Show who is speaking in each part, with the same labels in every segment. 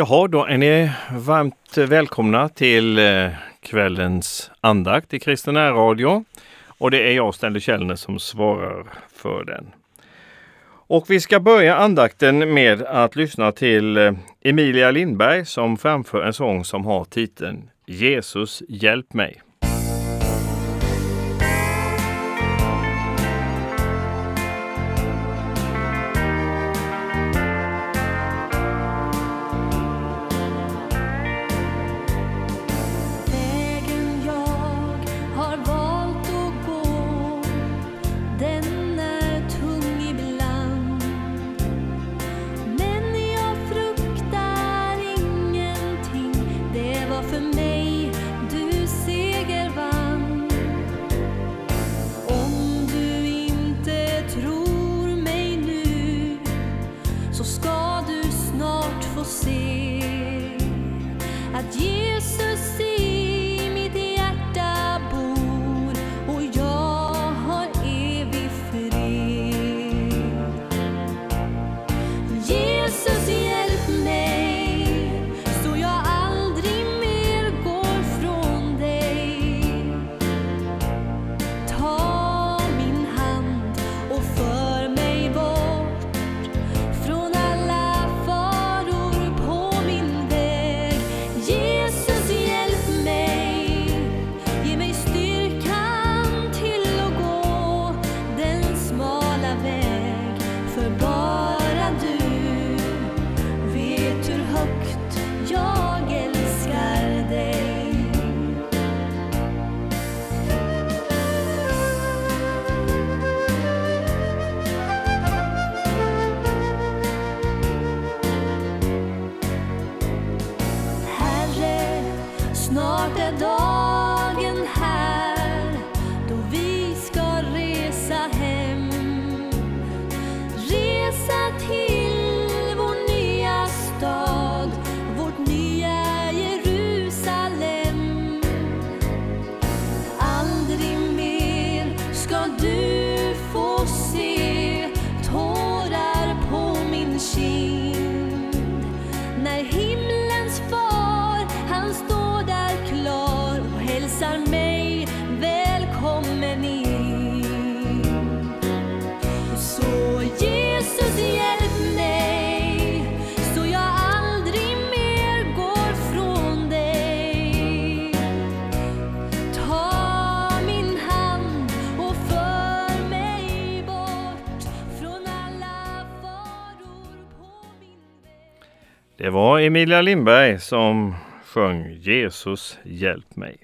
Speaker 1: Jaha, då är ni varmt välkomna till eh, kvällens andakt i Kristen Radio. Och det är jag, Stanley Källner, som svarar för den. Och vi ska börja andakten med att lyssna till eh, Emilia Lindberg som framför en sång som har titeln Jesus hjälp mig. Det var Emilia Lindberg som sjöng Jesus hjälp mig.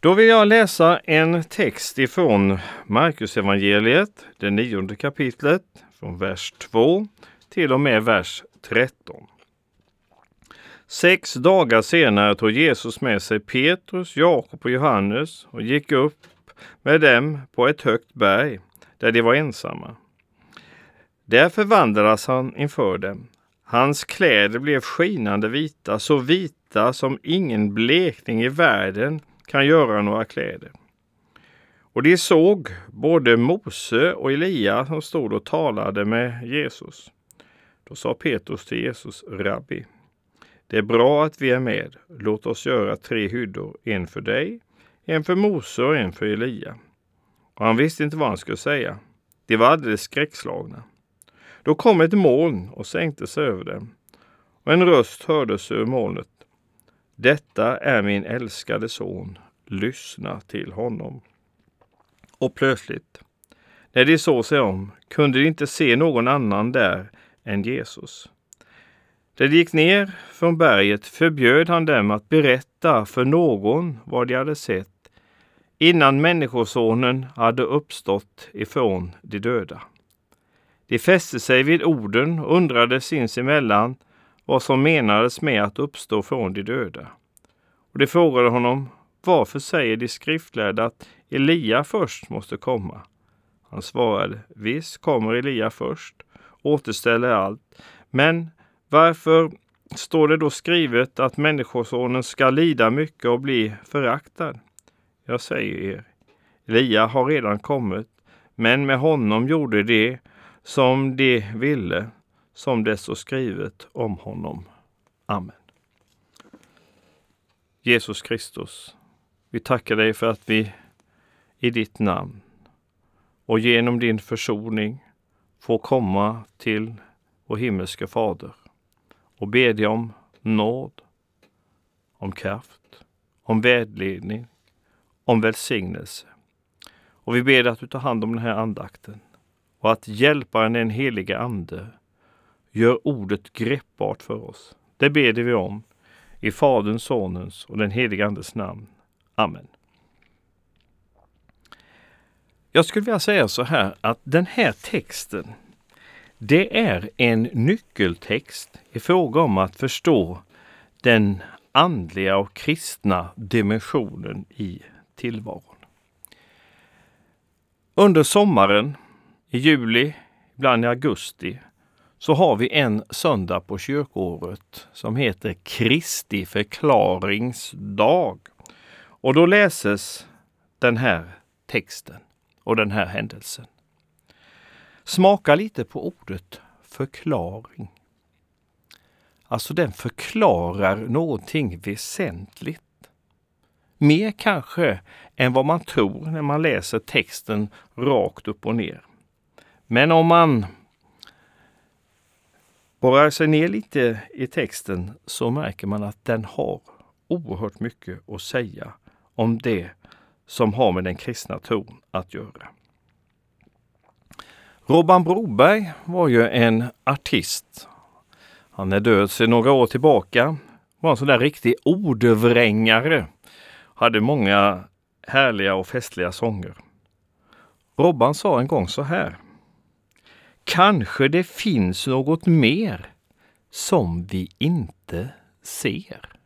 Speaker 1: Då vill jag läsa en text ifrån Markusevangeliet, det nionde kapitlet, från vers 2 till och med vers 13. Sex dagar senare tog Jesus med sig Petrus, Jakob och Johannes och gick upp med dem på ett högt berg där de var ensamma. Där förvandlades han inför dem Hans kläder blev skinande vita, så vita som ingen blekning i världen kan göra några kläder. Och de såg både Mose och Elia som stod och talade med Jesus. Då sa Petrus till Jesus, Rabbi, det är bra att vi är med. Låt oss göra tre hyddor, en för dig, en för Mose och en för Elia. Och han visste inte vad han skulle säga. De var alldeles skräckslagna. Då kom ett moln och sänkte sig över dem. Och en röst hördes ur molnet. Detta är min älskade son. Lyssna till honom. Och plötsligt, när de såg sig om, kunde de inte se någon annan där än Jesus. När de gick ner från berget förbjöd han dem att berätta för någon vad de hade sett innan Människosonen hade uppstått ifrån de döda. De fäste sig vid orden och undrade sinsemellan vad som menades med att uppstå från de döda. Och de frågade honom, varför säger de skriftlärda att Elia först måste komma? Han svarade, visst kommer Elia först, återställer allt. Men varför står det då skrivet att Människosonen ska lida mycket och bli föraktad? Jag säger er, Elia har redan kommit, men med honom gjorde det som de ville, som det står skrivet om honom. Amen. Jesus Kristus, vi tackar dig för att vi i ditt namn och genom din försoning får komma till vår himmelske Fader och bedja om nåd, om kraft, om vägledning, om välsignelse. Och vi ber att du tar hand om den här andakten och att hjälparen den helige Ande gör ordet greppbart för oss. Det ber vi om i Faderns, Sonens och den helige Andes namn. Amen. Jag skulle vilja säga så här att den här texten det är en nyckeltext i fråga om att förstå den andliga och kristna dimensionen i tillvaron. Under sommaren, i juli, ibland i augusti, så har vi en söndag på kyrkåret som heter Kristi förklaringsdag. Och då läses den här texten och den här händelsen. Smaka lite på ordet förklaring. Alltså den förklarar någonting väsentligt. Mer kanske än vad man tror när man läser texten rakt upp och ner. Men om man borrar sig ner lite i texten så märker man att den har oerhört mycket att säga om det som har med den kristna tron att göra. Robban Broberg var ju en artist. Han är död sedan några år tillbaka. Var en sån där riktig ordvrängare. Hade många härliga och festliga sånger. Robban sa en gång så här. Kanske det finns något mer som vi inte ser.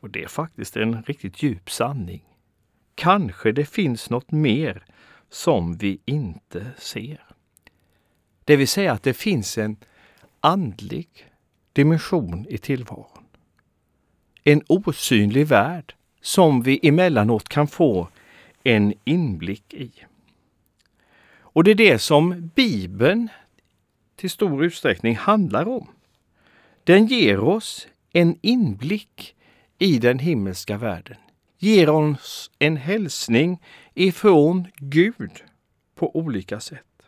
Speaker 1: Och det är faktiskt en riktigt djup sanning. Kanske det finns något mer som vi inte ser. Det vill säga att det finns en andlig dimension i tillvaron. En osynlig värld som vi emellanåt kan få en inblick i. Och det är det som Bibeln till stor utsträckning handlar om. Den ger oss en inblick i den himmelska världen ger oss en hälsning ifrån Gud på olika sätt.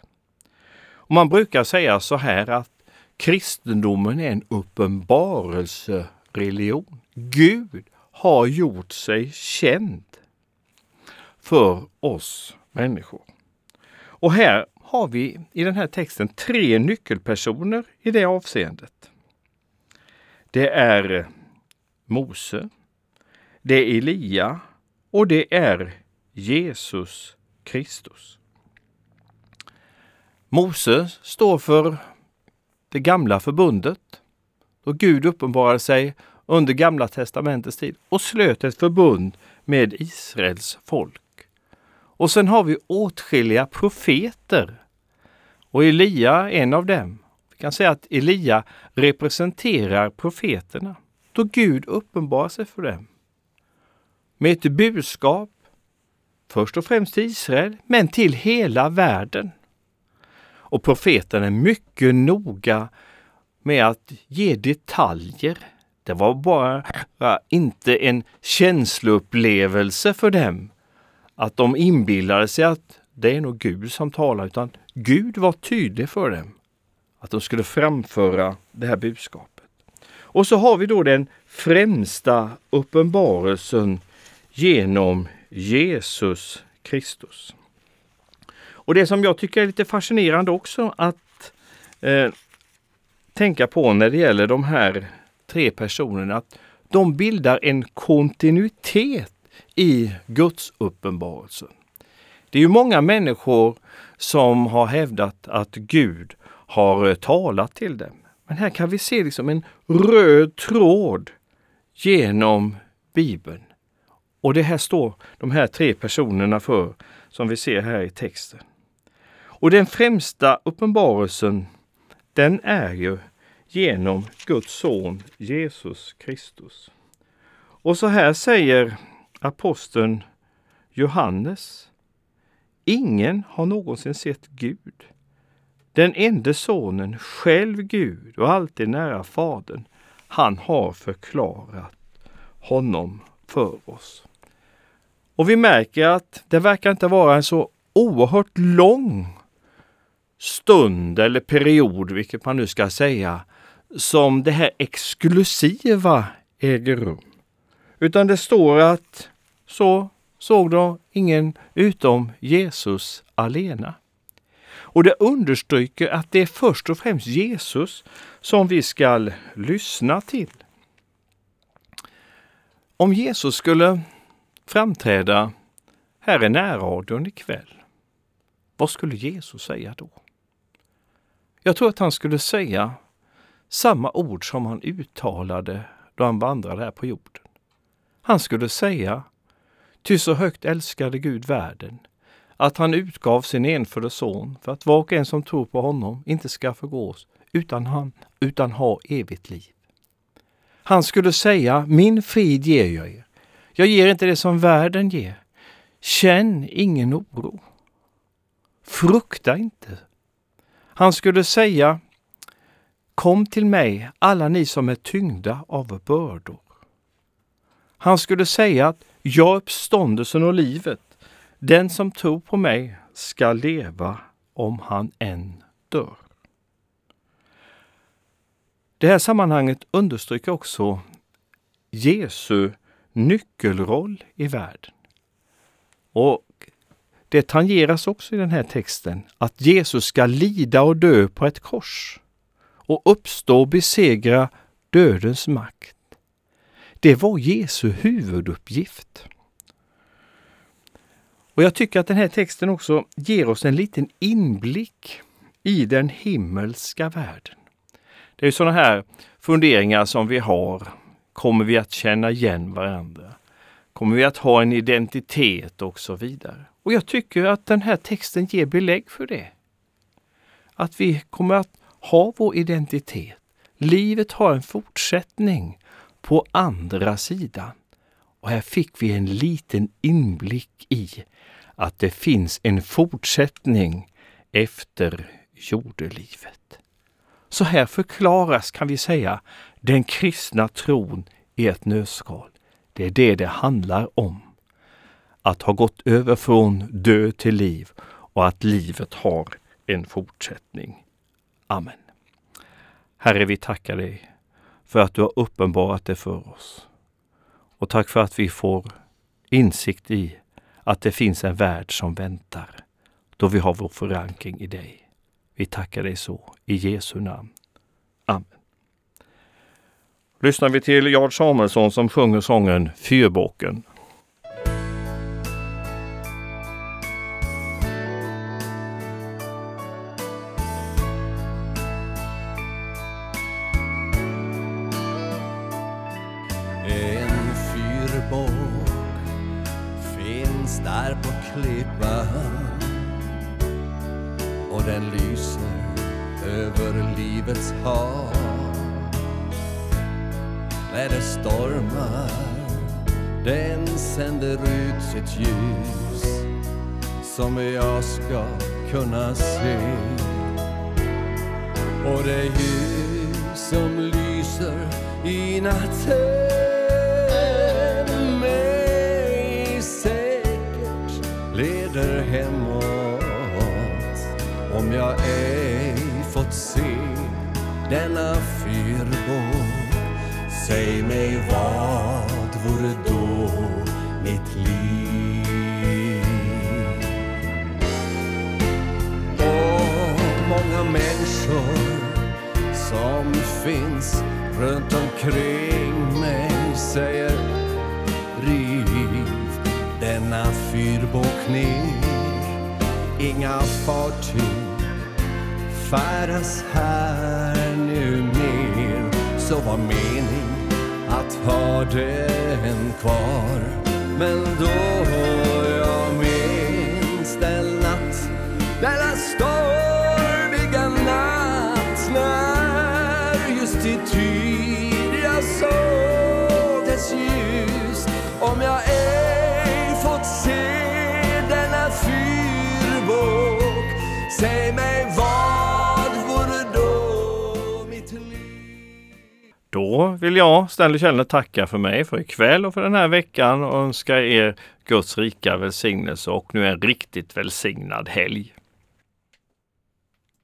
Speaker 1: Och man brukar säga så här att kristendomen är en uppenbarelsereligion. Gud har gjort sig känd för oss människor. Och här har vi i den här texten tre nyckelpersoner i det avseendet. Det är Mose, det är Elia och det är Jesus Kristus. Mose står för det gamla förbundet då Gud uppenbarade sig under Gamla testamentets tid och slöt ett förbund med Israels folk. Och sen har vi åtskilliga profeter och Elia är en av dem. Vi kan säga att Elia representerar profeterna då Gud uppenbarar sig för dem med ett budskap, först och främst till Israel, men till hela världen. Och profeten är mycket noga med att ge detaljer. Det var bara inte en känsloupplevelse för dem, att de inbillade sig att det är nog Gud som talar, utan Gud var tydlig för dem att de skulle framföra det här budskapet. Och så har vi då den främsta uppenbarelsen genom Jesus Kristus. Och det som jag tycker är lite fascinerande också att eh, tänka på när det gäller de här tre personerna, att de bildar en kontinuitet i Guds uppenbarelse. Det är ju många människor som har hävdat att Gud har eh, talat till dem. Men här kan vi se liksom en röd tråd genom Bibeln. Och det här står de här tre personerna för, som vi ser här i texten. Och den främsta uppenbarelsen, den är ju genom Guds son Jesus Kristus. Och så här säger aposteln Johannes. Ingen har någonsin sett Gud. den enda sonen, själv Gud och alltid nära Fadern, han har förklarat honom för oss. Och vi märker att det verkar inte vara en så oerhört lång stund eller period, vilket man nu ska säga, som det här exklusiva äger rum. Utan det står att så såg de ingen utom Jesus alena. Och det understryker att det är först och främst Jesus som vi ska lyssna till. Om Jesus skulle framträda här i närradion ikväll, vad skulle Jesus säga då? Jag tror att han skulle säga samma ord som han uttalade då han vandrade här på jorden. Han skulle säga, ty så högt älskade Gud världen, att han utgav sin enfödde son för att var och en som tror på honom inte ska förgås utan han, utan ha evigt liv. Han skulle säga, min frid ger jag er. Jag ger inte det som världen ger. Känn ingen oro. Frukta inte. Han skulle säga, Kom till mig, alla ni som är tyngda av bördor. Han skulle säga att jag är uppståndelsen och livet. Den som tror på mig ska leva om han än dör. Det här sammanhanget understryker också Jesu nyckelroll i världen. Och det tangeras också i den här texten att Jesus ska lida och dö på ett kors och uppstå och besegra dödens makt. Det var Jesu huvuduppgift. Och jag tycker att den här texten också ger oss en liten inblick i den himmelska världen. Det är sådana här funderingar som vi har. Kommer vi att känna igen varandra? Kommer vi att ha en identitet och så vidare? Och jag tycker att den här texten ger belägg för det. Att vi kommer att ha vår identitet. Livet har en fortsättning på andra sidan. Och här fick vi en liten inblick i att det finns en fortsättning efter jordelivet. Så här förklaras, kan vi säga, den kristna tron i ett nötskal. Det är det det handlar om. Att ha gått över från död till liv och att livet har en fortsättning. Amen. Herre, vi tackar dig för att du har uppenbarat det för oss. Och tack för att vi får insikt i att det finns en värld som väntar, då vi har vår förankring i dig. Vi tackar dig så, i Jesu namn. Amen. Lyssnar vi till Jarl Samuelsson som sjunger sången En
Speaker 2: fyrbåk finns där på klippan och den lyser över livets hav. När det stormar den sänder ut sitt ljus som jag ska kunna se. Och det ljus som lyser i natten fått se denna fyrbåk Säg mig vad vore då mitt liv människor som finns runt omkring mig säger riv denna fyrbåk ner. Inga fartyg färdas här nu mer. Så var mening att ha den kvar. Men då jag minns den natt denna stormiga natt när justity
Speaker 1: Då vill jag, Stanley Källner, tacka för mig för ikväll och för den här veckan och önska er Guds rika välsignelse och nu en riktigt välsignad helg.